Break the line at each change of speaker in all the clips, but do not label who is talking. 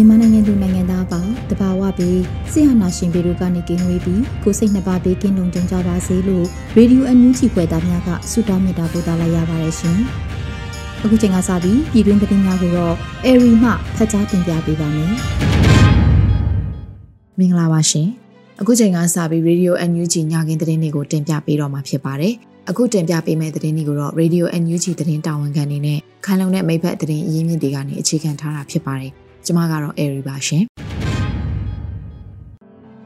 မြန်မာနိုင်ငံသူနိုင်ငံသားအပေါင်းတဘာဝပြီးဆရာနာရှင်ပေတို့ကနေကင်းဝေးပြီးကိုစိတ်နှစ်ပါးဘေးကင်းလုံခြုံကြပါစေလို့ရေဒီယိုအန်ယူဂျီဖွယ်သားများကဆုတောင်းမေတ္တာပို့သလိုက်ရပါတယ်ရှင်။အခုချိန်ကစပြီးပြည်တွင်းသတင်းများကိုတော့အေရီမှဖတ်ကြားတင်ပြပေးပါမယ်။
မင်္ဂလာပါရှင်။အခုချိန်ကစပြီးရေဒီယိုအန်ယူဂျီညကင်းသတင်းတွေကိုတင်ပြပေးတော့မှာဖြစ်ပါတယ်။အခုတင်ပြပေးမယ့်သတင်းတွေကိုတော့ Radio NUG သတင်းတာဝန်ခံနေနဲ့ခိုင်လုံတဲ့မိဘသတင်းအရင်းမြစ်တွေကနေအခြေခံထားတာဖြစ်ပါတယ်။ ကျမကတော့ Airy ပါရှင်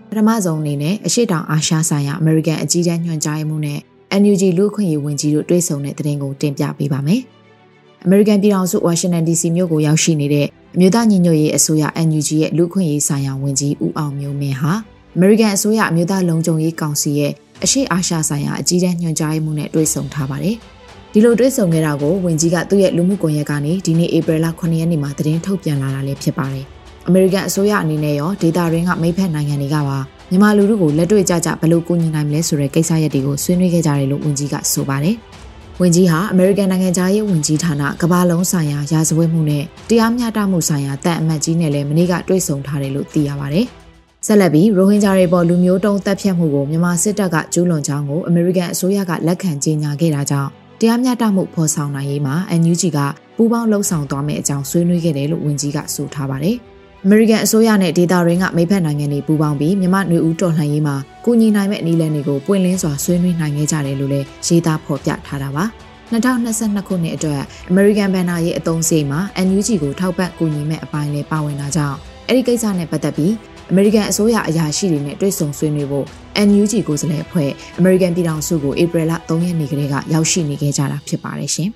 ပထမဆုံးအနေနဲ့အရှိတောင်အာရှဆိုင်ရာ American အကြီးတန်းညွှန်ကြားမှုနဲ့ NUG လူ့ခွင့်ရေးဝန်ကြီးတို့တွေ့ဆုံတဲ့သတင်းကိုတင်ပြပေးပါမယ်။ American ပြည်ထောင်စု Washington DC မြို့ကိုရောက်ရှိနေတဲ့အမျိုးသားညီညွတ်ရေးအစိုးရ NUG ရဲ့လူ့ခွင့်ရေးဆိုင်ရာဝန်ကြီးဦးအောင်မျိုးမင်းဟာ American အစိုးရအမျိုးသားလုံခြုံရေးကောင်စီရဲ့အရှိအာရှဆိုင်ရာအကြီးတန်းညွှန်ကြားမှုနဲ့တွေ့ဆုံထားပါတယ်။ ဒီလိုတွဲဆုံခဲ့တာကိုဝင်ကြီးကသူ့ရဲ့လူမှုကွန်ရက်ကနေဒီနေ့ဧပြီလ9ရက်နေ့မှာသတင်းထုတ်ပြန်လာတာလည်းဖြစ်ပါတယ်။အမေရိကန်အစိုးရအနေနဲ့ရောဒေတာရင်းကမိဖက်နိုင်ငံတွေကပါမြန်မာလူထုကိုလက်တွေ့ကြကြဘယ်လိုကူညီနိုင်မလဲဆိုတဲ့ကိစ္စရပ်တွေကိုဆွေးနွေးခဲ့ကြတယ်လို့ဝင်ကြီးကဆိုပါတယ်။ဝင်ကြီးဟာအမေရိကန်နိုင်ငံသားရေးဝန်ကြီးဌာနကမ္ဘာလုံးဆိုင်ရာရာဇဝတ်မှုနဲ့တရားမျှတမှုဆိုင်ရာတပ်အမတ်ကြီးနဲ့လည်းမနေ့ကတွေ့ဆုံထားတယ်လို့သိရပါတယ်။ဆက်လက်ပြီးရိုဟင်ဂျာတွေပေါ်လူမျိုးတုံးတပ်ဖြတ်မှုကိုမြန်မာစစ်တပ်ကကျူးလွန်ကြောင်းကိုအမေရိကန်အစိုးရကလက်ခံကြေညာခဲ့တာကြောင့် တရားမျှတမှုဖော်ဆောင်နိုင်ရေးမှာ NUG ကပူးပေါင်းလှုပ်ဆောင်သွားမယ့်အကြောင်းဆွေးနွေးခဲ့တယ်လို့ဝန်ကြီးကဆိုထားပါတယ်။ American အစိုးရနဲ့ဒေတာရင်းကမိဖက်နိုင်ငံတွေပူးပေါင်းပြီးမြန်မာຫນွေဦးတော်လှန်ရေးမှာကူညီနိုင်မဲ့အနည်းလန်းတွေကိုပွင့်လင်းစွာဆွေးနွေးနိုင်ခဲ့ကြတယ်လို့လည်းရေးသားဖော်ပြထားတာပါ။2022ခုနှစ်အတွက် American Banner ရဲ့အသုံးစရိတ်မှာ NUG ကိုထောက်ပံ့ကူညီမဲ့အပိုင်းလည်းပါဝင်တာကြောင့်အဲ့ဒီကိစ္စနဲ့ပတ်သက်ပြီး အမေရိကန်အစိုးရအရာရှိတွေနဲ့တွေ့ဆုံဆွေးနွေးဖို့ NUG ကိုယ်စားလှယ်အဖွဲ့အမေရိကန်ပြည်ထောင်စုကိုဧပြီလ3ရက်နေ့ကလေးကရောက်ရှိနေခဲ့ကြတာဖြစ်ပါတယ်ရှင်။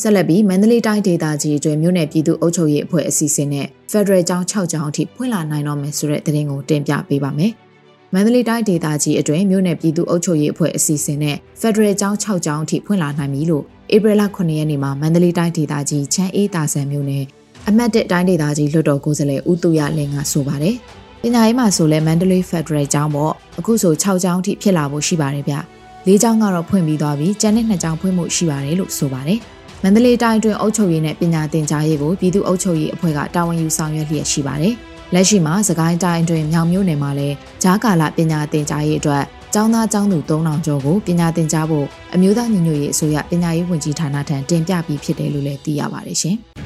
ဆက်လက်ပြီးမန္တလေးတိုင်းဒေသကြီးအတွင်းမြို့နယ်ပြည်သူ့အုပ်ချုပ်ရေးအဖွဲ့အစီအစဉ်နဲ့ Federal ကျောင်း6ကျောင်းအထိဖွင့်လာနိုင်တော့မယ်ဆိုတဲ့သတင်းကိုတင်ပြပေးပါမယ်။မန္တလေးတိုင်းဒေသကြီးအတွင်းမြို့နယ်ပြည်သူ့အုပ်ချုပ်ရေးအဖွဲ့အစီအစဉ်နဲ့ Federal ကျောင်း6ကျောင်းအထိဖွင့်လာနိုင်ပြီလို့ဧပြီလ9ရက်နေ့မှာမန္တလေးတိုင်းဒေသကြီးချမ်းအေးတာဆန်မြို့နယ် အမတ်တစ်တိုင်းဒေသကြီးလွှတ်တော်ကိုယ်စားလှယ်ဦးသူရလင်းကဆိုပါတယ်။ပညာရေးမှာဆိုလဲမန္တလေးဖက်ဒရယ်ကျောင်းပေါ့အခုဆို6ကျောင်းအထိဖြစ်လာဖို့ရှိပါတယ်ဗျ။၄ကျောင်းကတော့ဖွင့်ပြီးသွားပြီးကျန်တဲ့2ကျောင်းဖွင့်ဖို့ရှိပါတယ်လို့ဆိုပါတယ်။မန္တလေးတိုင်းအတွင်းအုပ်ချုပ်ရေးနဲ့ပညာသင်ကြားရေးကိုပြည်သူ့အုပ်ချုပ်ရေးအဖွဲ့ကတာဝန်ယူဆောင်ရွက်လျက်ရှိပါတယ်။လက်ရှိမှာစကိုင်းတိုင်းအတွင်းမြောင်မြို့နယ်မှာလည်းဂျားကာလပညာသင်ကြားရေးအတွက်ကျောင်းသားကျောင်းသူ3000ကျော်ကိုပညာသင်ကြားဖို့အမျိုးသားညီညွတ်ရေးအစိုးရပညာရေးဝန်ကြီးဌာနထံတင်ပြပြီးဖြစ်တယ်လို့လည်းသိရပါတယ်ရှင်။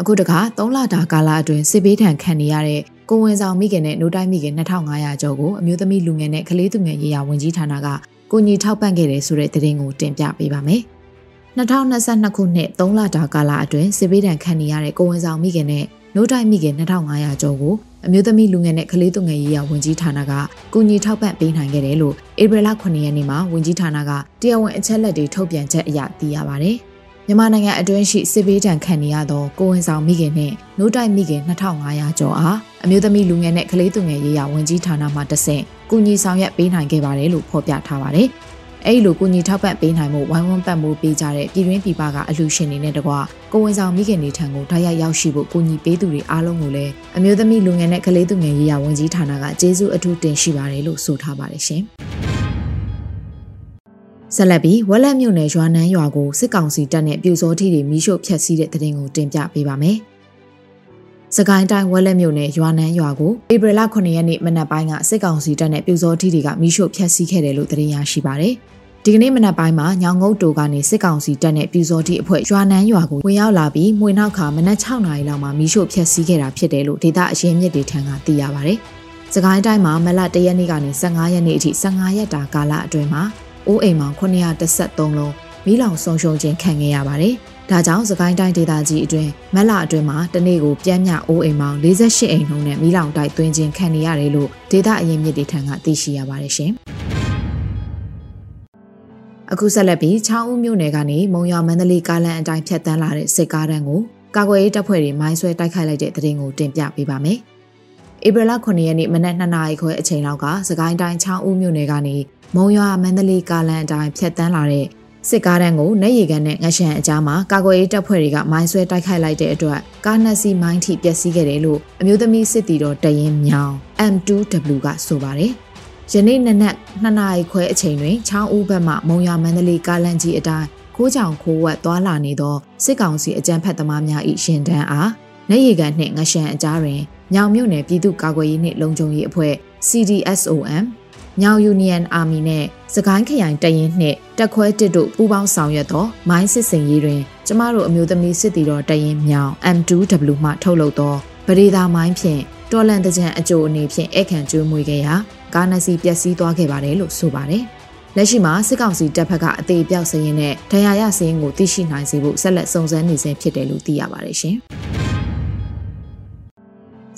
အခုတခါ3လတာကာလအတွင်းစစ်ဘေးဒဏ်ခံနေရတဲ့ကိုဝင်ဆောင်မိခင်နဲ့နိုတိုင်းမိခင်2500ကျော်ကိုအမျိုးသမီးလူငယ်နဲ့ကလေးသူငယ်ရေးရာဝန်ကြီးဌာနကကိုညီထောက်ပံ့ခဲ့တယ်ဆိုတဲ့သတင်းကိုတင်ပြပေးပါမယ်။2022ခုနှစ်3လတာကာလအတွင်းစစ်ဘေးဒဏ်ခံနေရတဲ့ကိုဝင်ဆောင်မိခင်နဲ့နိုတိုင်းမိခင်2500ကျော်ကိုအမျိုးသမီးလူငယ်နဲ့ကလေးသူငယ်ရေးရာဝန်ကြီးဌာနကကူညီထောက်ပံ့ပေးနိုင်ခဲ့တယ်လို့ဧပြီလ9ရက်နေ့မှာဝန်ကြီးဌာနကတရားဝင်အချက်လက်တွေထုတ်ပြန်ချက်အရသိရပါဗျ။ မြန်မာနိုင်ငံအတွင်းရှိစစ်ဘေးဒဏ်ခံနေရသောကိုဝင်ဆောင်မိခင်နှင့်နိုးတိုက်မိခင်2500ကျော်အားအမျိုးသမီးလူငယ်နဲ့ကလေးသူငယ်ရေးရာဝန်ကြီးဌာနမှတဆင့်ကူညီဆောင်ရွက်ပေးနိုင်ခဲ့ပါတယ်လို့ဖော်ပြထားပါတယ်။အဲဒီလိုကူညီထောက်ပံ့ပေးနိုင်မှုဝိုင်းဝန်းပတ်မိုးပေးကြတဲ့ပြည်တွင်းပြည်ပကအလှူရှင်တွေနဲ့တကွကိုဝင်ဆောင်မိခင်တွေထံကိုဓာတ်ရိုက်ရောက်ရှိဖို့ကူညီပေးသူတွေအားလုံးကိုလည်းအမျိုးသမီးလူငယ်နဲ့ကလေးသူငယ်ရေးရာဝန်ကြီးဌာနကကျေးဇူးအထူးတင်ရှိပါတယ်လို့ဆိုထားပါတယ်ရှင်။ ဆက်လက်ပြီးဝက်လက်မြို့နယ်ရွာနန်းရွာကိုစစ်ကောင်စီတပ်နဲ့ပြူစောထီတွေမိရှို့ဖျက်ဆီးတဲ့တဲ့တင်ကိုတင်ပြပေးပါမယ်။စစကိုင်းတိုင်းဝက်လက်မြို့နယ်ရွာနန်းရွာကိုဧပြီလ9ရက်နေ့မနက်ပိုင်းကစစ်ကောင်စီတပ်နဲ့ပြူစောထီတွေကမိရှို့ဖျက်ဆီးခဲ့တယ်လို့သတင်းရရှိပါတယ်။ဒီကနေ့မနက်ပိုင်းမှာညောင်ငုတ်တိုကနေစစ်ကောင်စီတပ်နဲ့ပြူစောထီအဖွဲ့ရွာနန်းရွာကိုဝင်ရောက်လာပြီးမှွေနောက်ခါမနက်6နာရီလောက်မှာမိရှို့ဖျက်ဆီးခဲ့တာဖြစ်တယ်လို့ဒေသအရင်းမြစ်တွေထံကသိရပါတယ်။စကိုင်းတိုင်းမှာမလတရက်နေ့ကနေ15ရက်နေ့အထိ15ရက်တာကာလအတွင်းမှာ အိုးအိမ်ပေါင်း913လုံးမိလောင်ဆုံးရှုံးခြင်းခံခဲ့ရပါတယ်။ဒါကြောင့်စကိုင်းတိုင်းဒေသကြီးအတွင်းမက်လာအတွင်းမှာတနေ့ကိုပြမ်းမြအိုးအိမ်ပေါင်း48အိမ်နှုန်းနဲ့မိလောင်တိုက်သွင်းခြင်းခံနေရတယ်လို့ဒေသအရင်းမြစ်တွေထံကသိရှိရပါတယ်ရှင်။အခုဆက်လက်ပြီးချောင်းဦးမြို့နယ်ကနေမုံရွာမန္တလေးကားလမ်းအတိုင်းဖြတ်တန်းလာတဲ့စစ်ကားတန်းကိုကာကွယ်ရေးတပ်ဖွဲ့တွေမိုင်းဆွဲတိုက်ခိုက်လိုက်တဲ့တဲ့တင်ကိုတင်ပြပေးပါမယ်။ ဧပြီလ9ရက်နေ့မနက်2နာရီခွဲအချိန်လောက်ကစကိုင်းတိုင်းချောင်းဦးမြို့နယ်ကနေမုံရွာမန္တလေးကားလမ်းအတိုင်းဖြတ်တန်းလာတဲ့စစ်ကားတန်းကိုနေရီကန်နဲ့ငရှန်အကြားမှာကာကွယ်ရေးတပ်ဖွဲ့တွေကမိုင်းဆွဲတိုက်ခိုက်လိုက်တဲ့အတွက်ကားနှစ်စီးမိုင်းထိပျက်စီးခဲ့တယ်လို့အမျိုးသမီးစစ်တီတော်တရင်မြောင် M2W ကဆိုပါတယ်။ယနေ့နနက်2နာရီခွဲအချိန်တွင်ချောင်းဦးဘက်မှမုံရမန္တလေးကားလမ်းကြီးအတိုင်းခိုးချောင်ခိုးဝက်သွားလာနေသောစစ်ကောင်စီအကြမ်းဖက်သမားများ၏ရှင်တန်းအားနေရီကန်နှင့်ငရှန်အကြားတွင် မြောင်မြို့နယ်ပြည်သူ့ကာကွယ်ရေးနှင့်လုံခြုံရေးအဖွဲ့ CDSOM မြောင်ယူနီယံအာမီနဲ့စကိုင်းခရိုင်တရင်နှင့်တက်ခွဲတစ်တို့ပူးပေါင်းဆောင်ရွက်သောမိုင်းစစ်စင်ရေးတွင်ကျမတို့အမျိုးသမီးစစ်တီတော်တရင်မြောင် M2W မှထုတ်လုပ်သောပရိသာမိုင်းဖြင့်တော်လန်တကြံအကျိုးအနေဖြင့်အခန့်ကျွေးမွေခဲ့ရာကားနစီပျက်စီးသွားခဲ့ပါတယ်လို့ဆိုပါတယ်။လက်ရှိမှာစစ်ကောင်စီတပ်ဖက်ကအသေးပြောက်စရင်နဲ့ဒဏ်ရာရစရင်ကိုသိရှိနိုင်စေဖို့ဆက်လက်စုံစမ်းနေဆဲဖြစ်တယ်လို့သိရပါတယ်ရှင်။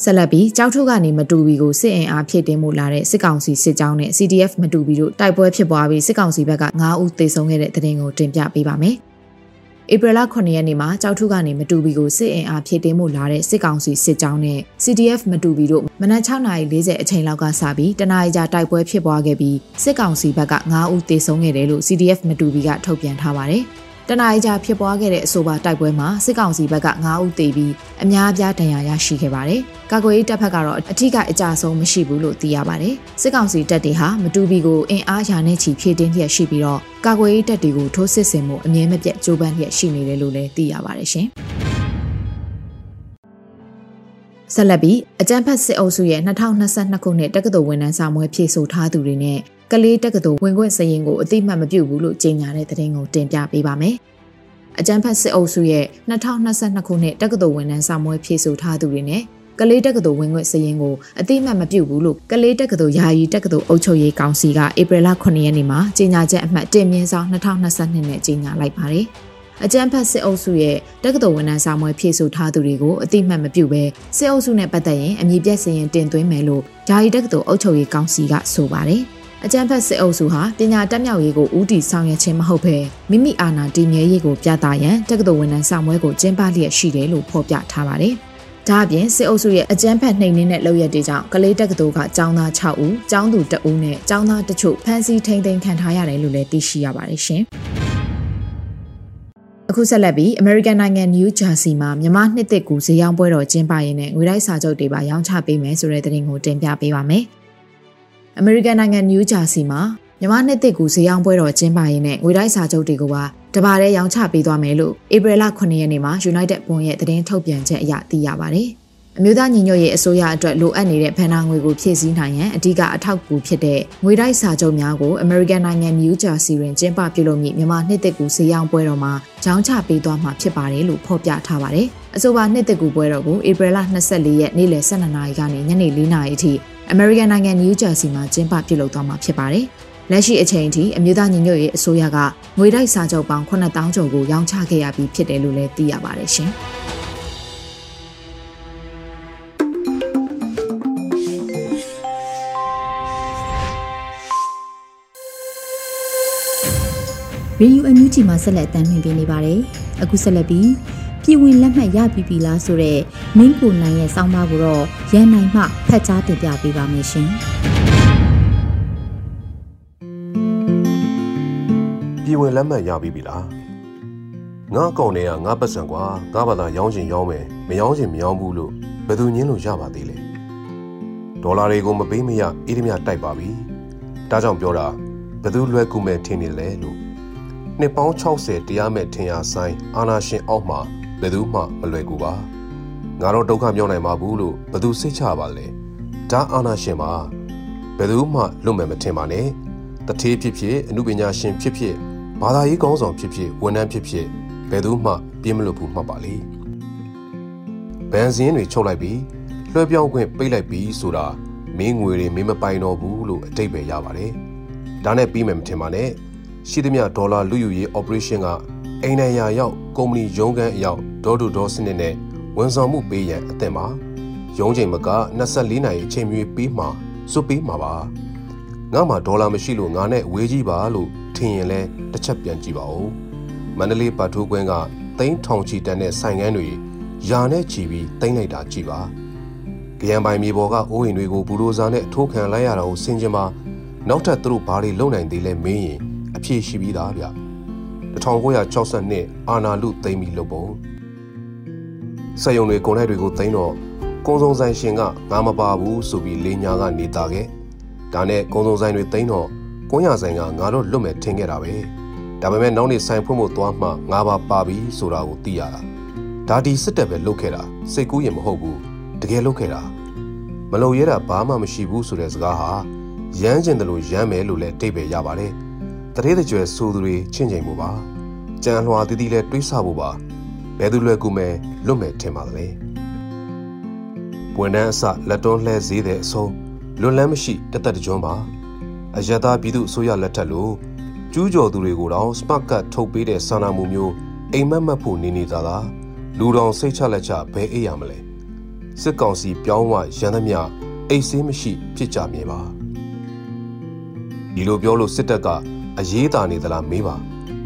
ဆက်လက်ပြီးကြောက်ထုတ်ကနေမတူဘီကိုစစ်အင်အားဖြည့်တင်းမှုလာတဲ့စစ်ကောင်စီစစ်ကြောင်းနဲ့ CDF မတူဘီတို့တိုက်ပွဲဖြစ်ပွားပြီးစစ်ကောင်စီဘက်က9ဦးသေဆုံးခဲ့တဲ့တဲ့တင်ကိုတင်ပြပေးပါမယ်။ဧပြီလ9ရက်နေ့မှာကြောက်ထုကနေမတူဘီကိုစစ်အင်အားဖြည့်တင်းမှုလာတဲ့စစ်ကောင်စီစစ်ကြောင်းနဲ့ CDF မတူဘီတို့မနက်6:40အချိန်လောက်ကစပြီးတနအီကြာတိုက်ပွဲဖြစ်ပွားခဲ့ပြီးစစ်ကောင်စီဘက်က9ဦးသေဆုံးခဲ့တယ်လို့ CDF မတူဘီကထုတ်ပြန်ထားပါတယ်။ တနအီကြာဖြစ်ပွားခဲ့တဲ့အဆိုပါတိုက်ပွဲမှာစစ်ကောင်စီဘက်က9ဦးသေပြီးအများအပြားဒဏ်ရာရရှိခဲ့ပါတယ်။ကာကွယ်ရေးတပ်ဖက်ကတော့အထူးကအကြဆုံးမရှိဘူးလို့သိရပါတယ်။စစ်ကောင်စီတပ်တွေဟာမတူဘီကိုအင်အားရာနဲ့ချီဖြည့်တင်းလျက်ရှိပြီးတော့ကာကွယ်ရေးတပ်တွေကိုထိုးစစ်ဆင်မှုအမြဲမပြတ်ကြိုးပမ်းလျက်ရှိနေတယ်လို့လည်းသိရပါတယ်ရှင်။ဆက်လက်ပြီးအကြံဖတ်စစ်အုပ်စုရဲ့2022ခုနှစ်တက္ကသိုလ်ဝန်ထမ်းစာမွေးဖြည့်ဆို့ထားသူတွေနဲ့ ကလေးတက္ကသိုလ်ဝင်ခွင့်စရင်ကိုအတိမတ်မပြုတ်ဘူးလို့ကြေညာတဲ့သတင်းကိုတင်ပြပေးပါမယ်။အကြံဖတ်စစ်အုပ်စုရဲ့2022ခုနှစ်တက္ကသိုလ်ဝန်ထမ်းစာမွေးဖြည့်ဆို့ထားသူတွေနဲ့ကလေးတက္ကသိုလ်ဝင်ခွင့်စရင်ကိုအတိမတ်မပြုတ်ဘူးလို့ကလေးတက္ကသိုလ်ယာယီတက္ကသိုလ်အုပ်ချုပ်ရေးကောင်စီကဧပြီလ9ရက်နေ့မှာကြေညာချက်အမှတ်တင်မြင့်ဆောင်2022နဲ့ကြေညာလိုက်ပါတယ်။အကြံဖတ်စစ်အုပ်စုရဲ့တက္ကသိုလ်ဝန်ထမ်းစာမွေးဖြည့်ဆို့ထားသူတွေကိုအတိမတ်မပြုတ်ပဲစစ်အုပ်စုနဲ့ပတ်သက်ရင်အမည်ပြည့်စရင်တင်သွင်းမယ်လို့ဂျာယီတက္ကသိုလ်အုပ်ချုပ်ရေးကောင်စီကဆိုပါတယ်။ အကြံဖက်စစ်အုပ်စုဟာပညာတက်မြောက်ရေးကိုဦးတည်ဆောင်ရွက်ခြင်းမဟုတ်ဘဲမိမိအာဏာတည်မြဲရေးကိုပြသရန်တက္ကသိုလ်ဝန်ထမ်းဆောင်ပွဲကိုကျင်းပလျက်ရှိတယ်လို့ဖော်ပြထားပါတယ်။ဒါအပြင်စစ်အုပ်စုရဲ့အကြမ်းဖက်နှိမ်နင်းတဲ့လုပ်ရက်တွေကြောင့်ကလေးတက္ကသိုလ်ကကျောင်းသား6ဦး၊ကျောင်းသူ2ဦးနဲ့ကျောင်းသားတချို့ဖမ်းဆီးထိန်းသိမ်းခံထားရတယ်လို့လည်းသိရှိရပါတယ်ရှင်။အခုဆက်လက်ပြီး American နိုင်ငံ New Jersey မှာမြန်မာနှစ်သစ်ကူဈေးရောင်းပွဲတော်ကျင်းပရင်းနဲ့ငွေတိုက်စာချုပ်တွေပါရောင်းချပေးမယ်ဆိုတဲ့သတင်းကိုတင်ပြပေးပါမယ်။ အမေရိကန်နိုင်ငံနယူးဂျာစီမှာမြန်မာနှစ်သစ်ကူဈေးရောင်းပွဲတော်ကျင်းပရင်းနဲ့ငွေတိုက်စာချုပ်တွေကိုပါတပါးတည်းရောင်းချပေးသွားမယ်လို့ဧပြီလ9ရက်နေ့မှာ United ဘွန်ရဲ့သတင်းထုတ်ပြန်ချက်အရသိရပါတယ်။အမျိုးသားညီညွတ်ရေးအစိုးရအတွက်လိုအပ်နေတဲ့ဗန်နာငွေကိုဖြည့်ဆည်းနိုင်ရန်အဓိကအထောက်အကူဖြစ်တဲ့ငွေတိုက်စာချုပ်များကို American နိုင်ငံ New Jersey တွင်ကျင်းပပြုလုပ်မည့်မြန်မာနှစ်သစ်ကူဈေးရောင်းပွဲတော်မှာရောင်းချပေးသွားမှာဖြစ်ပါတယ်လို့ဖော်ပြထားပါတယ်။အဆိုပါနှစ်သစ်ကူပွဲတော်ကိုဧပြီလ24ရက်နေ့လယ်12နာရီကနေညနေ4နာရီအထိ အမေရိကန်နိုင်ငံနယူးဂျာစီမှာကျင်းပပြုလုပ်သွားမှာဖြစ်ပါတယ်။လက်ရှိအချိန်ထိအမျိုးသားညီညွတ်ရေးအစိုးရကငွေတိုက်စာချုပ်ပေါင်း9000ကျော်ကိုရောင်းချခဲ့ရပြီးဖြစ်တယ်လို့လည်းသိရပါတယ်ရှင်။
ရေယူအန်ယူဂျီမှာဆက်လက်တမ်းမြင်နေပါတယ်။အခုဆက်လက်ပြီး ပြည်ဝင်လက်မှတ်ရပြီပြီလားဆိုတော့မင်းကိုနိုင်ရဲ့စောင်းပါကိုတော့ရန်နိုင်မှဖတ်ကြားတင်ပြပေးပါမယ်ရှင်။
ပြည်ဝင်လက်မှတ်ရပြီပြီလား။ငါကောင်တွေကငါပတ်စံကွာငါဘာသာရောင်းချင်ရောင်းမယ်မရောင်းချင်မရောင်းဘူးလို့ဘယ်သူညင်းလို့ရပါသေးလဲ။ဒေါ်လာတွေကိုမပေးမရအေးဒမြတိုက်ပါပြီ။ဒါကြောင့်ပြောတာဘယ်သူလွယ်ကူမဲ့ထင်နေလဲလို့နှစ်ပေါင်း60တရားမဲ့ထင်ရဆိုင်အာနာရှင်အောက်မှာ ဘယ်သူမှမလွယ်ကူပါငါတော့ဒုက္ခမြောက်နိုင်မှာဘူးလို့ဘသူစိတ်ချပါလဲဒါအာနာရှင်ပါဘယ်သူမှလွတ်မယ်မထင်ပါနဲ့တထေးဖြစ်ဖြစ်အမှုပညာရှင်ဖြစ်ဖြစ်ဘာသာရေးကောင်းဆောင်ဖြစ်ဖြစ်ဝန်ထမ်းဖြစ်ဖြစ်ဘယ်သူမှပြင်းမလို့ဘူးမှတ်ပါလေဘန်စင်းတွေချုပ်လိုက်ပြီးလွှဲပြောင်းခွင့်ပိတ်လိုက်ပြီးဆိုတာမင်းငွေတွေမင်းမပိုင်တော့ဘူးလို့အတိတ်ပဲရပါတယ်ဒါနဲ့ပြီးမယ်မထင်ပါနဲ့ရှိသမျှဒေါ်လာလူယူရေး operation ကအိမ်နိုင်ရာရောက် ကုမ္ပဏီရုံးခန်းအရောက်ဒေါ်တူဒေါ်စနစ်နဲ့ဝန်ဆောင်မှုပေးရန်အသင့်ပါရုံးချိန်မက24နာရီအချိန်မြွေပေးမှစွပေးမှာပါငါမှဒေါ်လာမရှိလို့ငါနဲ့ဝေးကြီးပါလို့ထင်ရင်လဲတစ်ချက်ပြန်ကြည့်ပါဦးမန္တလေးပတ်ထိုးကွင်းကသိန်းထောင်ချီတန်တဲ့ဆိုင်ငန်းတွေယာနဲ့ချီပြီးတိမ့်လိုက်တာကြည့်ပါကြံပိုင်မြေပေါ်ကအိုးအိမ်တွေကိုဘူရိုဇာနဲ့ထိုးခံလိုက်ရတာကိုဆင်ခြင်ပါနောက်ထပ်သူတို့ဘာတွေလုပ်နိုင်သေးလဲမင်းရင်အဖြေရှိပြီးသားဗျ 1962အာနာလူသိမ့်ပြီးလုပ်ပုံစက်ယုံတွေကုန်လိုက်တွေကိုသိမ်းတော့ကုံစုံဆိုင်ရှင်ကငါမပါဘူးဆိုပြီးလေးညာကနေတာခဲ့ဒါနဲ့ကုံစုံဆိုင်တွေသိမ်းတော့ကွန်းရဆိုင်ကငါတို့လွတ်မဲ့ထင်ခဲ့တာပဲဒါပေမဲ့နောက်နေ့ဆိုင်ဖွင့်ဖို့သွားမှငါပါပါပြီဆိုတာကိုသိရတာဒါဒီစစ်တပ်ပဲလုပ်ခဲ့တာစိတ်ကူးရင်မဟုတ်ဘူးတကယ်လုပ်ခဲ့တာမလုံရဲတာဘာမှမရှိဘူးဆိုတဲ့စကားဟာရမ်းကျင်တယ်လို့ရမ်းမယ်လို့လည်းတိတ်ပဲရပါတယ် တရေတကြွယ်ဆိုသူတွေချင့်ချိန်မှုပါကြံလွှာတီးတီးလဲတွေးဆဖို့ပါဘယ်သူလွယ်ကူမယ်လွတ်မယ်ထင်ပါသလဲဝန်တန်းအစလက်တွန်းလှဲဈေးတဲ့အဆုံးလွတ်လန်းမရှိတသက်တကြွပါအယက်သားပြည်သူအစိုးရလက်ထက်လို့ကျူးကျော်သူတွေကိုတော့စပတ်ကတ်ထုတ်ပေးတဲ့စာနာမှုမျိုးအိမ်မက်မက်ဖို့နေနေသာသာလူတော်စိတ်ချလက်ချဘဲအေးရမလဲစစ်ကောင်စီပြောင်းဝရန်သမျှအိတ်ဆေးမရှိဖြစ်ကြမြင်ပါဒီလိုပြောလို့စစ်တပ်က အရေးတာနေသလားမေးပါ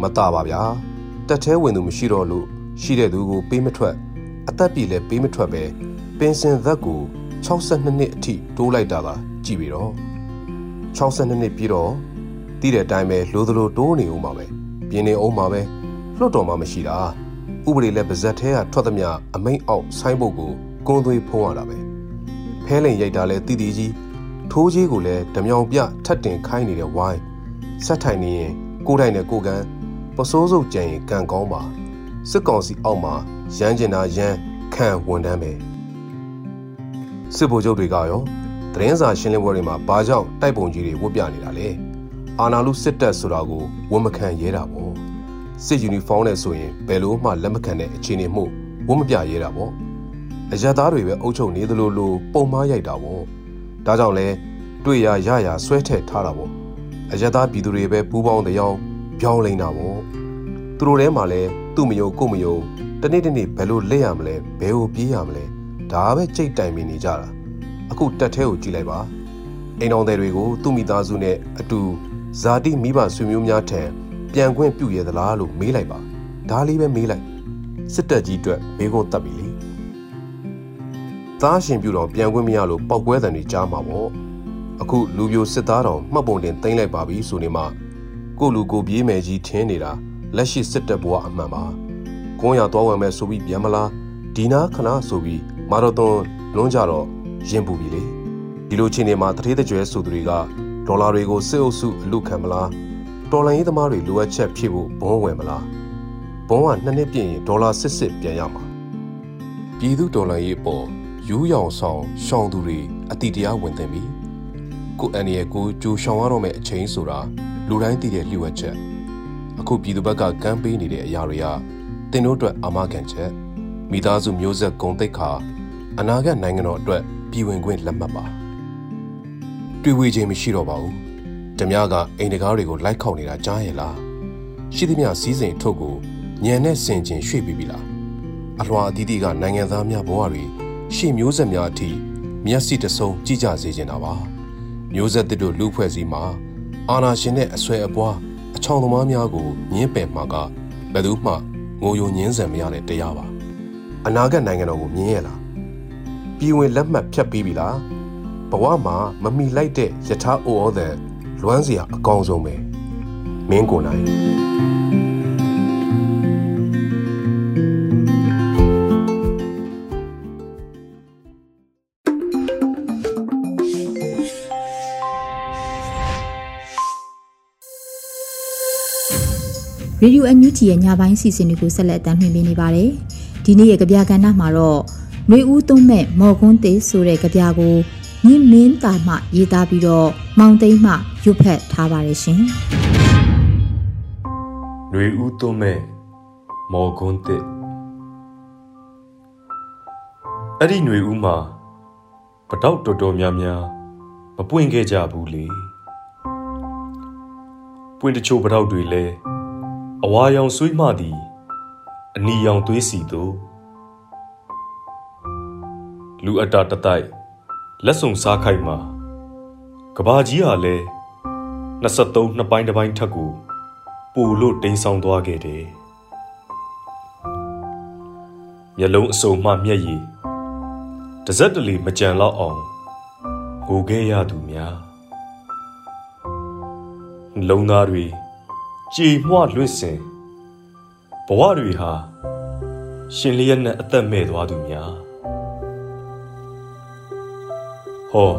မတပါဗျာတက်သေးဝင်သူမရှိတော့လို့ရှိတဲ့သူကိုပေးမထွက်အသက်ပြည်လည်းပေးမထွက်ပဲပင်စင်သက်ကို62နှစ်အထိတိုးလိုက်တာကကြည်ပြီတော့62နှစ်ပြီးတော့တည်တဲ့အတိုင်းပဲလိုသလိုတိုးနေဦးမှာပဲပြင်းနေအောင်မှာပဲလွတ်တော်မှာမရှိတာဥပဒေလည်းပါဇက်သေးကထွက်သမျှအမိန်အောက်ဆိုင်းဘုတ်ကိုကုန်းသွေးဖုံးရတာပဲဖဲလိန်ရိုက်တာလဲတီတီကြီးထိုးကြီးကိုလည်းဓမြောင်ပြထတ်တင်ခိုင်းနေတဲ့ဝိုင်း ဆက်ထိုင်နေရင်ကိုယ်တိုင်နဲ့ကိုယ်ကန်ပစိုးစုပ်ကြံရင်ကံကောင်းပါစစ်ကောင်စီအောက်မှာရမ်းကျင်တာရမ်းခံဝန်တန်းပဲစစ်ဗိုလ်ချုပ်တွေကရောသတင်းစာရှင်းလင်းပွဲတွေမှာဘာကြောင့်တိုက်ပုံကြီးတွေဝတ်ပြနေတာလဲအာနာလူစစ်တပ်ဆိုတာကိုဝန်မခံရဲတာပေါ့စစ်ယူနီဖောင်းနဲ့ဆိုရင်ဘယ်လို့မှလက်မခံတဲ့အခြေအနေမှုဝန်မပြရဲတာပေါ့အရသားတွေပဲအုပ်ချုပ်နေသလိုလိုပုံမားရိုက်တာပေါ့ဒါကြောင့်လဲတွေ့ရရရဆွဲထက်ထားတာပေါ့ အရသားပြည်သူတွေပဲပူးပေါင်းတရားပြောင်းလိမ့်တာပေါ့သူတို့ထဲမှာလဲသူ့မယုံကိုမယုံတနေ့တနေ့ဘယ်လိုလက်ရမလဲဘယ်ကိုပြေးရမလဲဒါပဲကြိတ်တိုင်မိနေကြတာအခုတက်ထဲကိုကြည့်လိုက်ပါအိမ်တော်တွေကိုသူ့မိသားစုနဲ့အတူဇာတိမိဘဆွေမျိုးများထံပြန်ခွင့်ပြုရသလားလို့မေးလိုက်ပါဒါလေးပဲမေးလိုက်စစ်တပ်ကြီးအတွက်မေးခွန်းတက်ပြီလေသားရှင်ပြူတော်ပြန်ခွင့်မရလို့ပောက်ကွဲတံတွေကြားမှာပေါ့ အခုလူပြိုစစ်သားတော်မှတ်ပုံတင်သိမ်းလိုက်ပါပြီဆိုနေမှကိုလူကိုပြေးမယ်ကြီးထင်းနေတာလက်ရှိစစ်တပ်ဘဝအမှန်ပါကုန်းရသွားဝင်မဲ့ဆိုပြီးပြန်မလားဒီနာခဏဆိုပြီးမာရသွန်လွန်းကြတော့ရင်ပူပြီလေဒီလိုချင်းနေမှာတထေးတကြွယ်ဆိုသူတွေကဒေါ်လာတွေကိုစစ်အုပ်စုအလူခံမလားတော်လိုင်းရေးသမားတွေလိုအပ်ချက်ဖြည့်ဖို့ဘုံဝင်မလားဘုံကနှစ်နှစ်ပြည့်ရင်ဒေါ်လာစစ်စစ်ပြန်ရမှာပြည်သူဒေါ်လာရေးပေါ်ယူးရောင်ဆောင်ရှောင်းသူတွေအတိတရားဝင်သိပြီ ကိုအန်ရဲ့ကိုကြိုရှောင်ရတော့မယ့်အချိန်ဆိုတာလူတိုင်းသိတဲ့လျှို့ဝှက်ချက်အခုပြည်သူဘက်ကကမ်းပေးနေတဲ့အရာတွေကတင်တို့အတွက်အာမခံချက်မိသားစုမျိုးဆက်ဂုံတိတ်ခါအနာဂတ်နိုင်ငံတော်အတွက်ပြည်ဝင်ခွင့်လက်မှတ်ပါတွေ့ဝေခြင်းမရှိတော့ပါဘူးဓမြကအိမ်တကားတွေကိုလိုက်ခေါက်နေတာကြားရဲ့လားရှိသမျှစည်းစိမ်ထုတ်ကိုညံနဲ့ဆင်ကျင်ရွှေ့ပြီးပြီလားအလွှာအသီးသီးကနိုင်ငံသားများဘဝတွေရှေ့မျိုးဆက်များအထိမျက်စိတဆုံကြည့်ကြစေချင်တာပါ မျိုးဆက်တို့လူဖွဲ့စည်းမှာအာနာရှင်နဲ့အဆွဲအပွားအချောင်သမားများကိုညင်းပယ်မှာကဘယ်သူမှငိုယိုညင်းဆန်မရတဲ့တရားပါအနာဂတ်နိုင်ငံတော်ကိုမြင်ရလားပြည်ဝင်လက်မှတ်ဖြတ်ပြီးပြီလားဘဝမှာမမီလိုက်တဲ့ယထာအိုဩတဲ့လွမ်းစရာအကောင်းဆုံးပဲမင်းကိုနိုင်
ရေဒီယိုအန်ယူဂျီရဲ့ညပိုင်းစီစဉ်တွေကိုဆက်လက်တင်ပြနေပါတယ်။ဒီနေ့ရဲ့ကြပြကဏ္ဍမှာတော့နှွေဦးသုံးမဲ့မော်ကွန်းတေးဆိုတဲ့ကြပြကိုမြင့်မင်းတာမှရေးသားပြီးတော့မောင်သိမ်းမှရွတ်ဖက်ထားပါတယ်ရှင်။
နှွေဦးသုံးမဲ့မော်ကွန်းတေးအဲ့ဒီနှွေဦးမှာပတောက်တော်တော်များများမပွင့်ခဲ့ကြဘူးလေ။ပွင့်တချို့ပတောက်တွေလည်း အဝါရောင်ဆွေးမှသည်အနီရောင်သွေးစီတို့လူအတာတတိုက်လက်စုံစားခိုက်မှာကဘာကြီးဟာလဲ23နှစ်ပိုင်းတစ်ပိုင်းထက်ကိုပိုလို့တိမ်ဆောင်သွားခဲ့တယ်မျက်လုံးအစုံမှမျက်ရည်တစ်စက်တလီမကြံတော့အောင်ကိုခဲ့ရသူများလုံသားတွေ ကြည်မွလွင့်စင်ဘဝတွေဟာရှင်လျက်နဲ့အသက်မဲ့သွားသူများဟော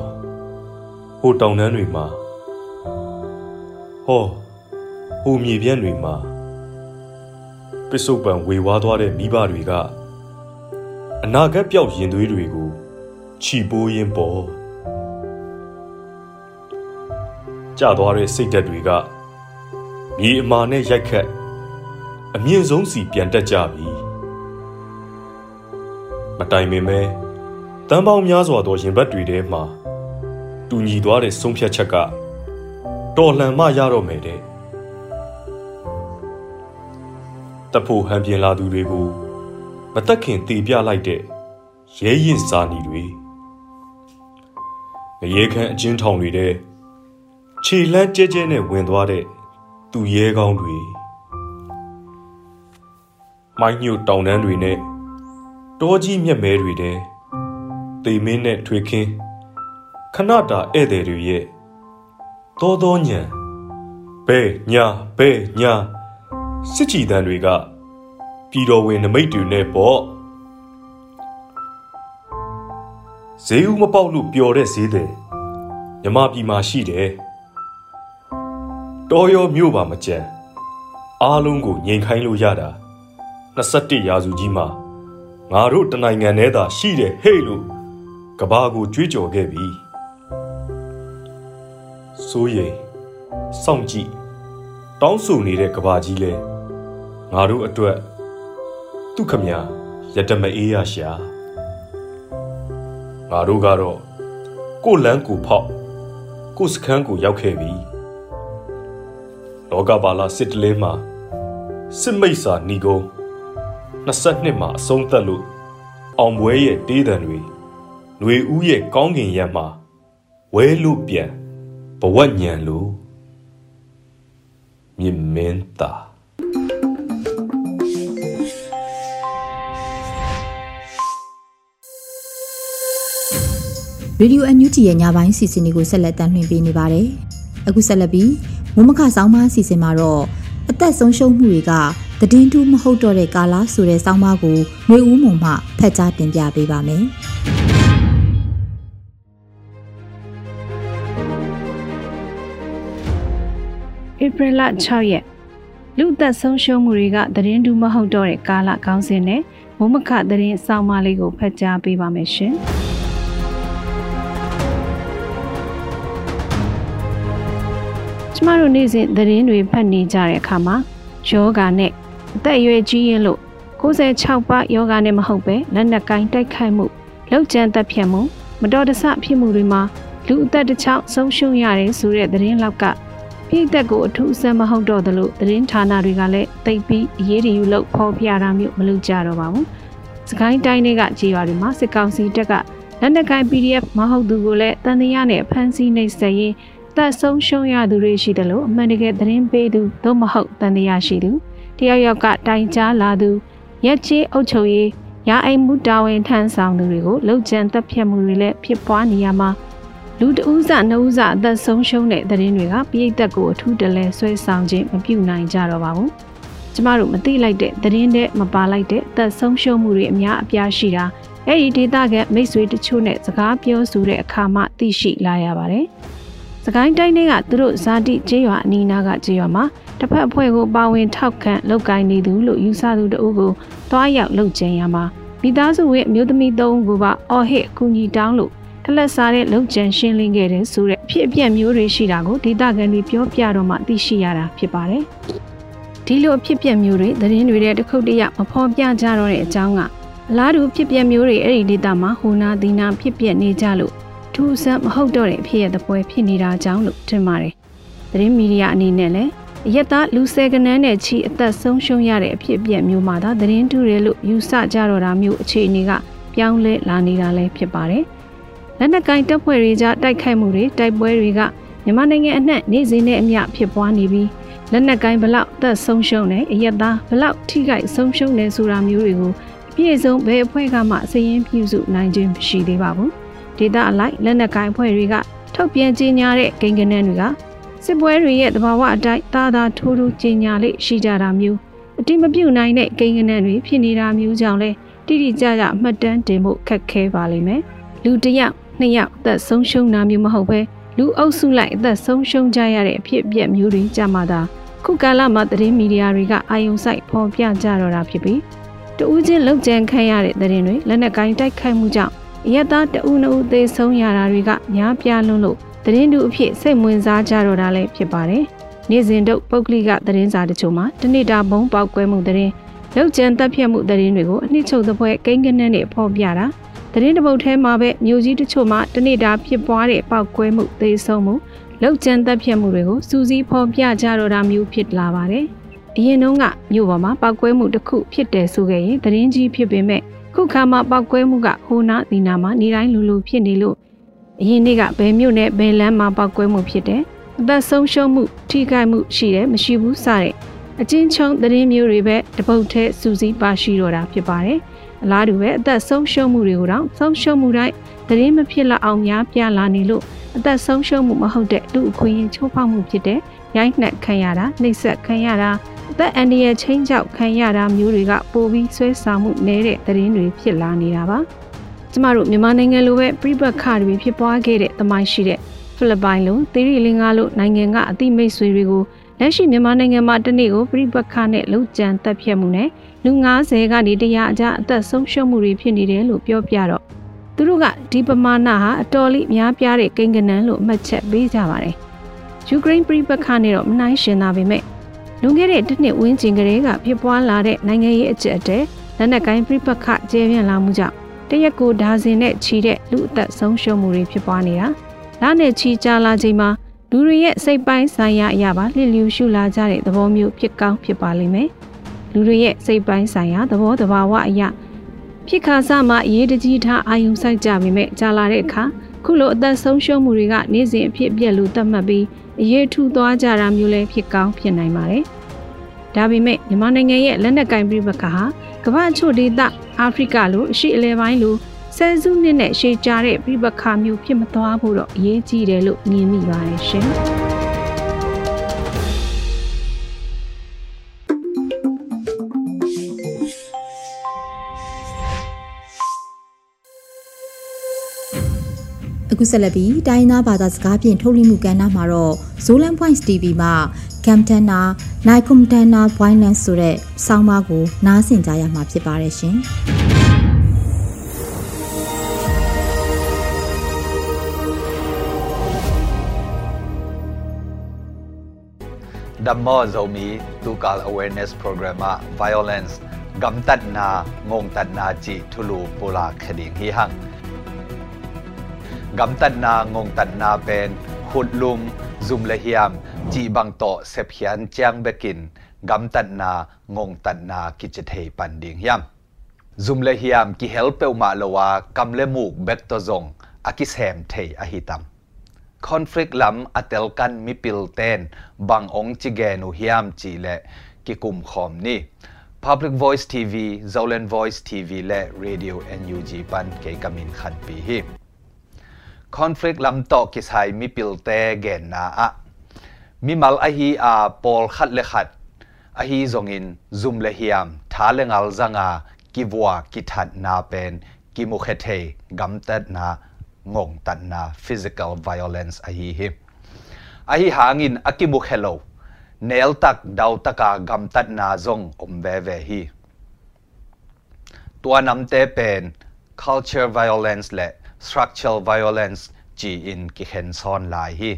ဟိုတောင်တန်းတွေမှာဟောဟိုမြေပြန့်တွေမှာပစ္စုပန်ဝေဝါးသွားတဲ့မိဘတွေကအနာဂတ်ပြောက်ရင်သွေးတွေကိုခြီပိုးရင်းပေါ်ကြသွားတဲ့စိတ်ဓာတ်တွေက မြေအမာနဲ့ရိုက်ခတ်အမြင့်ဆုံးစီပြန်တက်ကြပြီမတိုင်ပင်ပဲတန်ပေါင်းများစွာသောရင်ဘတ်တွေထဲမှာတူညီသွားတဲ့ဆုံးဖြတ်ချက်ကတော်လှန်မှရတော့မယ်တဲ့တဖို့ဟန်ပြင်လာသူတွေကိုမတက်ခင်တေပြလိုက်တဲ့ရဲရင်စာနီတွေငရေခမ်းအချင်းထောင်တွေတဲ့ခြေလန်းကျဲကျဲနဲ့ဝင်သွားတဲ့ သူရဲကောင်းတွေမိုင်းညို့တောင်တန်းတွေနဲ့တောကြီးမြက်မဲတွေတဲ့တေမင်းနဲ့ထွေခင်းခဏတာဧည့်သည်တွေရဲ့သောသောညံဘဲညာဘဲညာစစ်ကြည်တန်းတွေကပြည်တော်ဝင်နမိတ်တွေနဲ့ပေါ့ဈေးဦးမပေါက်လို့ပျော်တဲ့ဈေးတယ်မြမပြည်မှာရှိတယ် တော်ရောမြို့ပါမကြံအားလုံးကိုငြိမ်ခိုင်းလို့ရတာ21ရာစုကြီးမှာငါတို့တနိုင်ငံထဲသာရှိတယ်ဟဲ့လို့ကဘာကိုကြွေးကြော်ခဲ့ပြီစိုးရိမ်စောင့်ကြည့်တောင်းဆိုနေတဲ့ကဘာကြီးလဲငါတို့အတွက်သူခမရတမအေးရရှာငါတို့ကတော့ကိုလန်းကိုဖောက်ကိုစခန်းကိုရောက်ခဲ့ပြီ လောကပါလာစစ်တလင်းမှာစစ်မိတ်စာဏီကုန်း22မှာအဆုံးသက်လို့အောင်ပွဲရဲ့တေးတံတွေຫນွေဦးရဲ့ကောင်းကင်ရက်မှာဝဲလို့ပြန်ဘဝညံလို့မြင်မင်းတာ
ရေဒီယိုအန်ယူဂျီရဲ့ညပိုင်းစီစဉ်တွေကိုဆက်လက်တင်ပြနေပါတယ်။အခုဆက်လက်ပြီး မမခဆောင်းပါးစီစဉ်မှာတော့အသက်ဆုံးရှုံးမှုတွေကတည်င်းတူးမဟုတ်တော့တဲ့ကာလာဆိုတဲ့ဆောင်းပါးကိုမျိုးဦးမုံမှဖတ်ကြားတင်ပြပေးပါမယ်။
ဧပြီလ6ရက်လူသက်ဆုံးရှုံးမှုတွေကသတင်းတူးမဟုတ်တော့တဲ့ကာလကောင်းစင်နဲ့မုံမခသတင်းစောင်းမလေးကိုဖတ်ကြားပေးပါမယ်ရှင်။ မတို့နေ့စဉ်သတင်းတွေဖတ်နေကြတဲ့အခါမှာယောဂာနဲ့အသက်အရွယ်ကြီးရင်လို့96ပါယောဂာနဲ့မဟုတ်ပဲလက်နက်ကင်တိုက်ခိုက်မှုလောက်ကျန်တက်ဖြတ်မှုမတော်တဆဖြစ်မှုတွေမှာလူအသက်တစ်ချောင်းဆုံးရှုံးရတယ်ဆိုတဲ့သတင်းလောက်ကပြည်သက်ကိုအထူးအဆန်းမဟုတ်တော့သလိုသတင်းဌာနတွေကလည်းတိတ်ပြီးအရေးတယူလို့ဖော်ပြတာမျိုးမလုပ်ကြတော့ပါဘူး။စကိုင်းတိုင်းတွေကကြေးရွာတွေမှာစစ်ကောင်စီတပ်ကလက်နက်ကိုင် PDF မဟုတ်သူကိုလည်းတန်တရားနဲ့ဖမ်းဆီးနှိပ်စက်ရင်း သက်ဆုံးရှုံးရသူတွေရှိတယ်လို့အမှန်တကယ်သတင်းပေးသူသို့မဟုတ်တန်တရားရှိသူတယောက်ယောက်ကတိုင်ကြားလာသူရက်ချေးအုပ်ချုပ်ရေးရာအိမ်မှုတာဝန်ထမ်းဆောင်သူတွေကိုလှုပ်ကြံတပ်ဖြတ်မှုတွေလည်းဖြစ်ပွားနေရမှာလူတဦးစနှုတ်စအသက်ဆုံးရှုံးတဲ့သတင်းတွေကပြည်သက်ကိုအထူးတလဲဆွဲဆောင်ခြင်းမပြုနိုင်ကြတော့ပါဘူးကျမတို့မသိလိုက်တဲ့သတင်းတွေမပါလိုက်တဲ့သက်ဆုံးရှုံးမှုတွေအများအပြားရှိတာအဲ့ဒီဒေတာကမိတ်ဆွေတချို့နဲ့စကားပြောဆိုတဲ့အခါမှသိရှိလာရပါတယ် စကိုင်းတိုင်းတွေကသူတို့ဇာတိကျေးရွာအနီးနားကကျေးရွာမှာတစ်ဖက်အဖွဲ့ကိုပါဝင်ထောက်ခံလုပ်ကိုင်းနေသူလို့ယူဆသူတအုပ်ကိုတွားရောက်လုပ်ကြံရမှာမိသားစုဝင်အမျိုးသမီးသုံးဦးကပါအော်ဟစ်ကူညီတောင်းလို့ထလက်စားတဲ့လုံခြံရှင်းလင်းခဲ့တဲ့ဆိုတဲ့ဖြစ်အပျက်မျိုးတွေရှိတာကိုဒေသခံတွေပြောပြတော့မှသိရှိရတာဖြစ်ပါတယ်။ဒီလိုဖြစ်ပျက်မျိုးတွေသတင်းတွေတဲ့တစ်ခုတည်းမဖော်ပြကြတော့တဲ့အကြောင်းကအလားတူဖြစ်ပျက်မျိုးတွေအဲ့ဒီဒေသမှာဟိုနာဒီနာဖြစ်ပျက်နေကြလို့ ထူးဆန်းမဟုတ်တော့တဲ့အဖြစ်ရဲ့သပွဲဖြစ်နေတာကြောင့်လို့ထင်ပါတယ်။သတင်းမီဒီယာအနေနဲ့လည်းရက်သားလူဆယ်ကနန်းနဲ့ချီအသက်ဆုံးရှုံးရတဲ့အဖြစ်အပျက်မျိုးမှာသာသတင်းတူတယ်လို့ယူဆကြတော့တာမျိုးအခြေအနေကပြောင်းလဲလာနေတာလည်းဖြစ်ပါတယ်။လက်နက်ကင်တပ်ဖွဲ့တွေကြားတိုက်ခိုက်မှုတွေတိုက်ပွဲတွေကမြန်မာနိုင်ငံအနှံ့နေ့စဉ်နဲ့အမျှဖြစ်ပွားနေပြီးလက်နက်ကင်ဘလောက်အသက်ဆုံးရှုံးတယ်အရက်သားဘလောက်ထိခိုက်ဆုံးရှုံးတယ်ဆိုတာမျိုးတွေကိုအပြည့်အစုံဘယ်အဖွဲ့ကမှစည်ရင်းပြုစုနိုင်ခြင်းမရှိသေးပါဘူး။ ဒေသအလိုက်လက်နက်ကင်အဖွဲ့တွေကထုတ်ပြန်ကြေညာတဲ့ဂိမ်းကနန်းတွေကစစ်ပွဲတွေရဲ့သဘာဝအတိုင်းသာသာထိုးထိုးကြီးညာလေးရှိကြတာမျိုးအတိမပြုတ်နိုင်တဲ့ကိန်းဂဏန်းတွေဖြစ်နေတာမျိုးကြောင့်လဲတိတိကျကျအမှတ်တမ်းတင်ဖို့ခက်ခဲပါလိမ့်မယ်လူတစ်ယောက်နှစ်ယောက်အသက်ဆုံးရှုံးတာမျိုးမဟုတ်ပဲလူအုပ်စုလိုက်အသက်ဆုံးရှုံးကြရတဲ့အဖြစ်အပျက်မျိုးတွေကြမှာသာခုကာလမှာသတင်းမီဒီယာတွေကအာယုံဆိုင်ဖော်ပြကြတော့တာဖြစ်ပြီးတူးချင်းလောက်ကျန်ခံရတဲ့သတင်းတွေလက်နက်ကိုင်းတိုက်ခိုက်မှုကြောင့် အယက်သားတဦးနှုတ်သေးဆုံးရတာတွေကများပြားလွန်းလို့သတင်းတူအဖြစ်စိတ်ဝင်စားကြတော့တာလည်းဖြစ်ပါတယ်။နေ့စဉ်တို့ပုဂ္ဂလိကသတင်းစာတချို့မှာတနေ့တာဘုံပေါက်ကွဲမှုသတင်းလောက်ကျန်တပ်ဖြတ်မှုသတင်းတွေကိုအနှစ်ချုပ်သပွဲကိန်းကနန်းနဲ့ဖော်ပြတာသတင်းတပုတ်ထဲမှာပဲမြို့ကြီးတချို့မှာတနေ့တာဖြစ်ပွားတဲ့ပေါက်ကွဲမှုသေဆုံးမှုလောက်ကျန်တပ်ဖြတ်မှုတွေကိုစူးစီးဖော်ပြကြတော့တာမျိုးဖြစ်လာပါတယ်။ အရင်တုန်းကမြို့ပေါ်မှာပောက်ကွဲမှုတစ်ခုဖြစ်တယ်ဆိုခဲ့ရင်သတင်းကြီးဖြစ်ပေမဲ့ခုခါမှာပောက်ကွဲမှုကဟိုနာဒီနာမှာနေတိုင်းလူလူဖြစ်နေလို့အရင်နေ့ကဘယ်မြို့နဲ့ဘယ်လမ်းမှာပောက်ကွဲမှုဖြစ်တယ်အသက်ဆုံးရှုံးမှုထိခိုက်မှုရှိတယ်မရှိဘူးစတဲ့အချင်းချင်းသတင်းမျိုးတွေပဲတပုတ်ထဲစူးစီးပါရှိတော့တာဖြစ်ပါတယ်အလားတူပဲအသက်ဆုံးရှုံးမှုတွေကိုတော့ဆုံးရှုံးမှုတိုင်းသတင်းမဖြစ်လောက်အောင်များပြလာနေလို့အသက်ဆုံးရှုံးမှုမဟုတ်တဲ့လူအခွင့်အရေးချိုးဖောက်မှုဖြစ်တဲ့ရိုက်နှက်ခံရတာနှိပ်စက်ခံရတာ အသက်အန္တရာယ်ချင်းချောက်ခံရတာမျိုးတွေကပိုပြီးဆွဲဆောင်မှုနေတဲ့သတင်းတွေဖြစ်လာနေတာပါ။ကျမတို့မြန်မာနိုင်ငံလိုပဲပြိပတ်ခတွေဖြစ်ပွားခဲ့တဲ့တမိုင်းရှိတဲ့ဖိလစ်ပိုင်လိုသီရိလင်္ကာလိုနိုင်ငံကအသိမိတ်ဆွေတွေကိုလက်ရှိမြန်မာနိုင်ငံမှာတနေ့ကိုပြိပတ်ခနဲ့လှုပ်ကြံတက်ဖြတ်မှုနဲ့လူ90ကနေတရားအကြအသက်ဆုံးရှုံးမှုတွေဖြစ်နေတယ်လို့ပြောပြတော့သူတို့ကဒီပမာဏဟာအတော်လေးများပြားတဲ့ကိန်းဂဏန်းလို့အမှတ်ချက်ပေးကြပါတယ်။ယူကရိန်းပြိပတ်ခနဲ့တော့မနိုင်ရှင်တာပဲမဲ့ လွန်ခဲ့တဲ့တစ်နှစ်ဝန်းကျင်ကလေးကဖြစ်ပွားလာတဲ့နိုင်ငံရေးအကျပ်အတဲလက်နက်ကိုင်းပြိပတ်ခကျဲပြန့်လာမှုကြောင့်တရက်ကိုဒါဇင်နဲ့ချီတဲ့လူအသက်ဆုံးရှုံးမှုတွေဖြစ်ပွားနေတာလနဲ့ချီကြာလာချိန်မှာလူတွေရဲ့စိတ်ပိုင်းဆိုင်ရာအရာပါလှစ်လျူရှုလာကြတဲ့သဘောမျိုးဖြစ်ကောင်းဖြစ်ပါလိမ့်မယ်လူတွေရဲ့စိတ်ပိုင်းဆိုင်ရာသဘောတဘာဝအရာဖြစ်ခါစားမှာအရေးတကြီးထားအာယုံဆိုင်ကြပေမဲ့ကြာလာတဲ့အခါခုလိုအသက်ဆုံးရှုံးမှုတွေကနေ့စဉ်အဖြစ်အပျက်လို့သတ်မှတ်ပြီး အရေးထူသွားကြတာမျိုးလည်းဖြစ်ကောင်းဖြစ်နိုင်ပါတယ်ဒါပေမဲ့မြန်မာနိုင်ငံရဲ့လက်နက်ကင်ပြပခါဟာကမ္ဘာချို့ဒေသအာဖရိကလိုအရှိအလဲပိုင်းလိုဆယ်စုနှစ်နဲ့ရှေးကြတဲ့ပြပခါမျိုးဖြစ်မသွားဖို့တော့အရေးကြီးတယ်လို့မြင်မိပါတယ်ရှင်။
ခုဆက်လက်ပြီးတိုင်းသားဘာသာစကားဖြင့်ထုတ်လွှင့်မှုကဏ္ဍမှာတော့ Zolan Points TV မှာ Camtana, Naikumtana, Binance ဆိုတဲ့ဆောင်းပါးကိုနားဆင်ကြရမှာဖြစ်ပါတယ်ရှင်။
ဒမ္မောဇုံမီဒုကာလ awareness program မှာ violence ဂမ်တတ်နာငုံတတ်နာကြည့်ထူလူပိုလာခဒီဟီဟန် gam tan na ngong tan na pen khut lum zum le hiam chi bang to sep hian chiang bekin gam tan na ngong tan na ki che thei pan ding hiam zum le hiam ki help pe ma lo wa kam le muk bek to zong a ki sem thei a hi tam conflict lam atel kan mi pil ten bang ong chi ge nu hiam chi le ki kum khom ni Public Voice TV, Zolan Voice TV และ Radio NUG ปันเกกามินขันปีฮี conflict lam to ki sai mi pil te gen na a. Mi mal a hi a pol khat le khat. A hi zong in zum le hiam. Tha le ngal zanga ki bua ki that na pen. Ki mu khe the gam tat na, ngong tat na, physical violence a hi hi. A hi hangin a ki mu khe lo. Nel tak, dau taka gam tat na zong om ve ve hi. Tua nam te pen. Culture violence le structural violence, chỉ in ki hen son lai hi.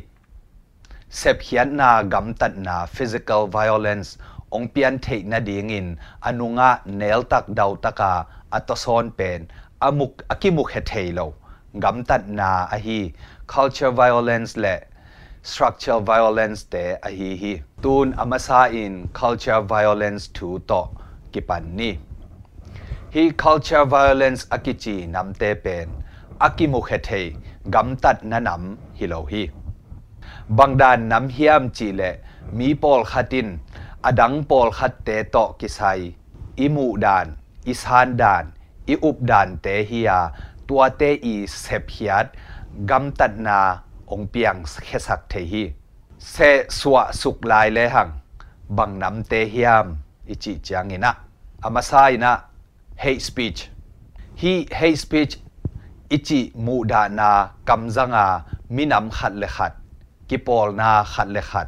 Sep hian na gam tat na physical violence ong pian thei na ding in anunga nel tak dau taka atoson pen amuk akimuk he thei lo gam tat na a hi, culture violence le structural violence te a hi hi. Tun amasa in culture violence tu to, kipan ni. Hi culture violence akichi namte pen akimu khethe gam tat na nam hi lo hi bangdan nam hiam chi le mi pol khatin adang pol khat te to kisai imu dan isan dan i up dan te hiya tua te i sep hiat gam tat na ong piang khesak the hi se suwa suk lai le hang bang nam te hiam ichi changina amasai na hate speech hi hate speech ichi mu da na kam zanga mi nam khat le khat ki pol na khat le khat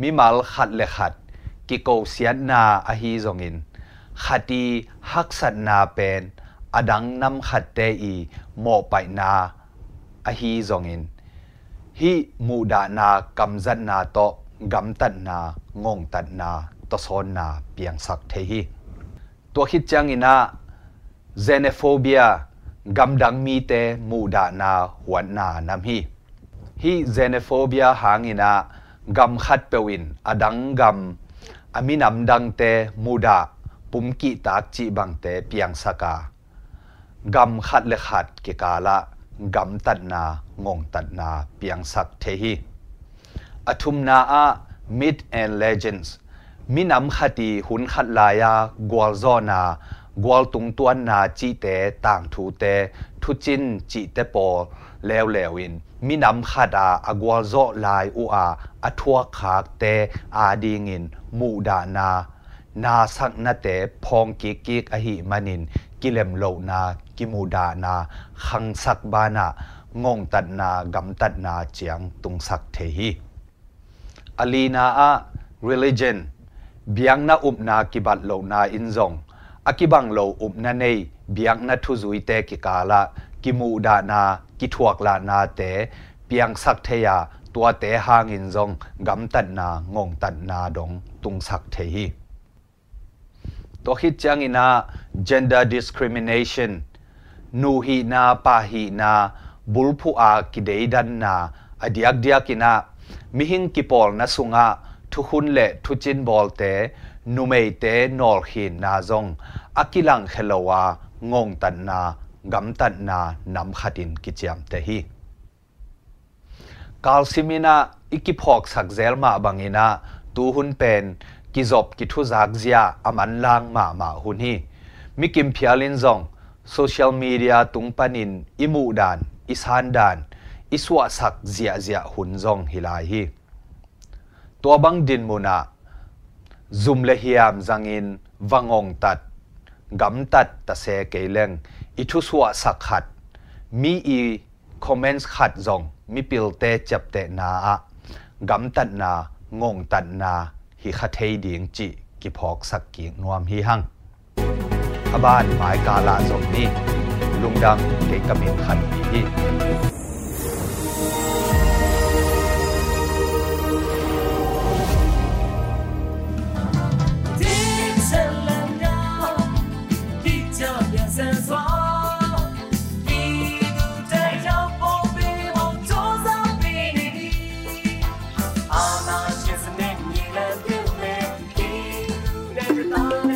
mi mal khat le khat ki ko sian na a hi zong in khati hak sat na pen, adang nam khat te i mo pai na a hi zong in hi mu da na kam zan na to gam tan na ngong tan na to son na piang sak the hi. Tua khit chang ina xenophobia กำดังมีเตมูดานาหวนนานำฮีฮีเซเนโฟเบียหางินะกำขัดเปวินอดังกำอามินำดังเตมูดาปุ่มกีตากจีบังเตเปียงสกากำขัดเลขัดกิกาละกำตัดนางงตัดนาเปียงสักเทฮีอทุมนาอะ Myth and Legends มินำคดีหุนขัดลายากวลซอนากวลจันนาจีเตต่างทูเตทุจินจีเตปอแล้วแล้วอินมินำขัดลซอลายาอทัวขากเตอาดีงินา gwal tung tuan na chi te, tang thu te, thu chin chi te po, leo leo in. Mi nam khada a agwal zo lai u a a thua khak te, a ding in. Mu da na na sak na te, phong ki ki a hi manin kilem lo na, ki mu da na, khang sak ba na, ngong tat na, gam tat na, chiang tung sak the hi. Alina a, religion. Biang na up na ki bat lo na in zong akibang lo up na nei, biang na thu zui te ki kala ki mu da na, ki thuak la na te piang sak the ya, tua te hang in zong, gam tan na, ngong tan na dong, tung sak the hi. To hit chang ina, gender discrimination, nu hi na, pa hi na bulphu a ki dei dan na adiak diak ina mihing ki pol na sunga, thu hun le thu chin bol te numeite nol khi na zong. Akilang khelowa, ngong tan na, gam tan na, nam khatin kichiam te hi. Kalsimina ikiphok sakzel ma bangina, tu hun pen, kizop ki thu zak zia, aman lang ma ma hun hi. Mikim phialin zong, social media tung panin imu dan isan dan, iswa sak zia zia hun zong hilai hi. To bang din mona. มินาอิกิพอกสักเซลมาบังอินาตูหุนเป็นกิจบกิทุจักเซียอามันลางมามาหุนฮีมิกิมพิอา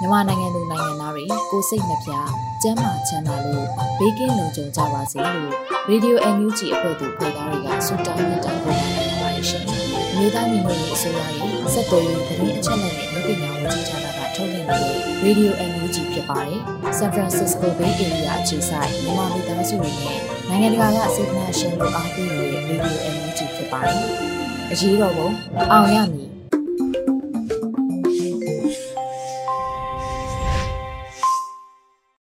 မြန်မာနိုင်ငံသူနိုင်ငံသားတွေကိုစိတ်နှပြကျန်းမာချမ်းသာလို့ဘေးကင်းလုံခြုံကြပါစေလို့ Radio NUG အဖွဲ့သူဖေသားတွေကဆုတောင်းမြတ်တာပို့တာနေပါတယ်ရှင်။မြေသားညီမတွေအစိုးရရဲ့စက်တော်ရင်သတင်းအချက်အလက်တွေလုပ်ပညာဝန်ကြီးဌာနကထုတ်လွှင့်နေတဲ့ Radio NUG ဖြစ်ဖြစ်ပါတယ်။ San Francisco Bay Area အခြေစိုက်မြန်မာမိသားစုတွေနဲ့နိုင်ငံတကာကစေတနာရှင်တို့အားပေးနေတဲ့ Radio NUG ဖြစ်ပါတယ်။အရေးတော်ပုံအောင်ရမည်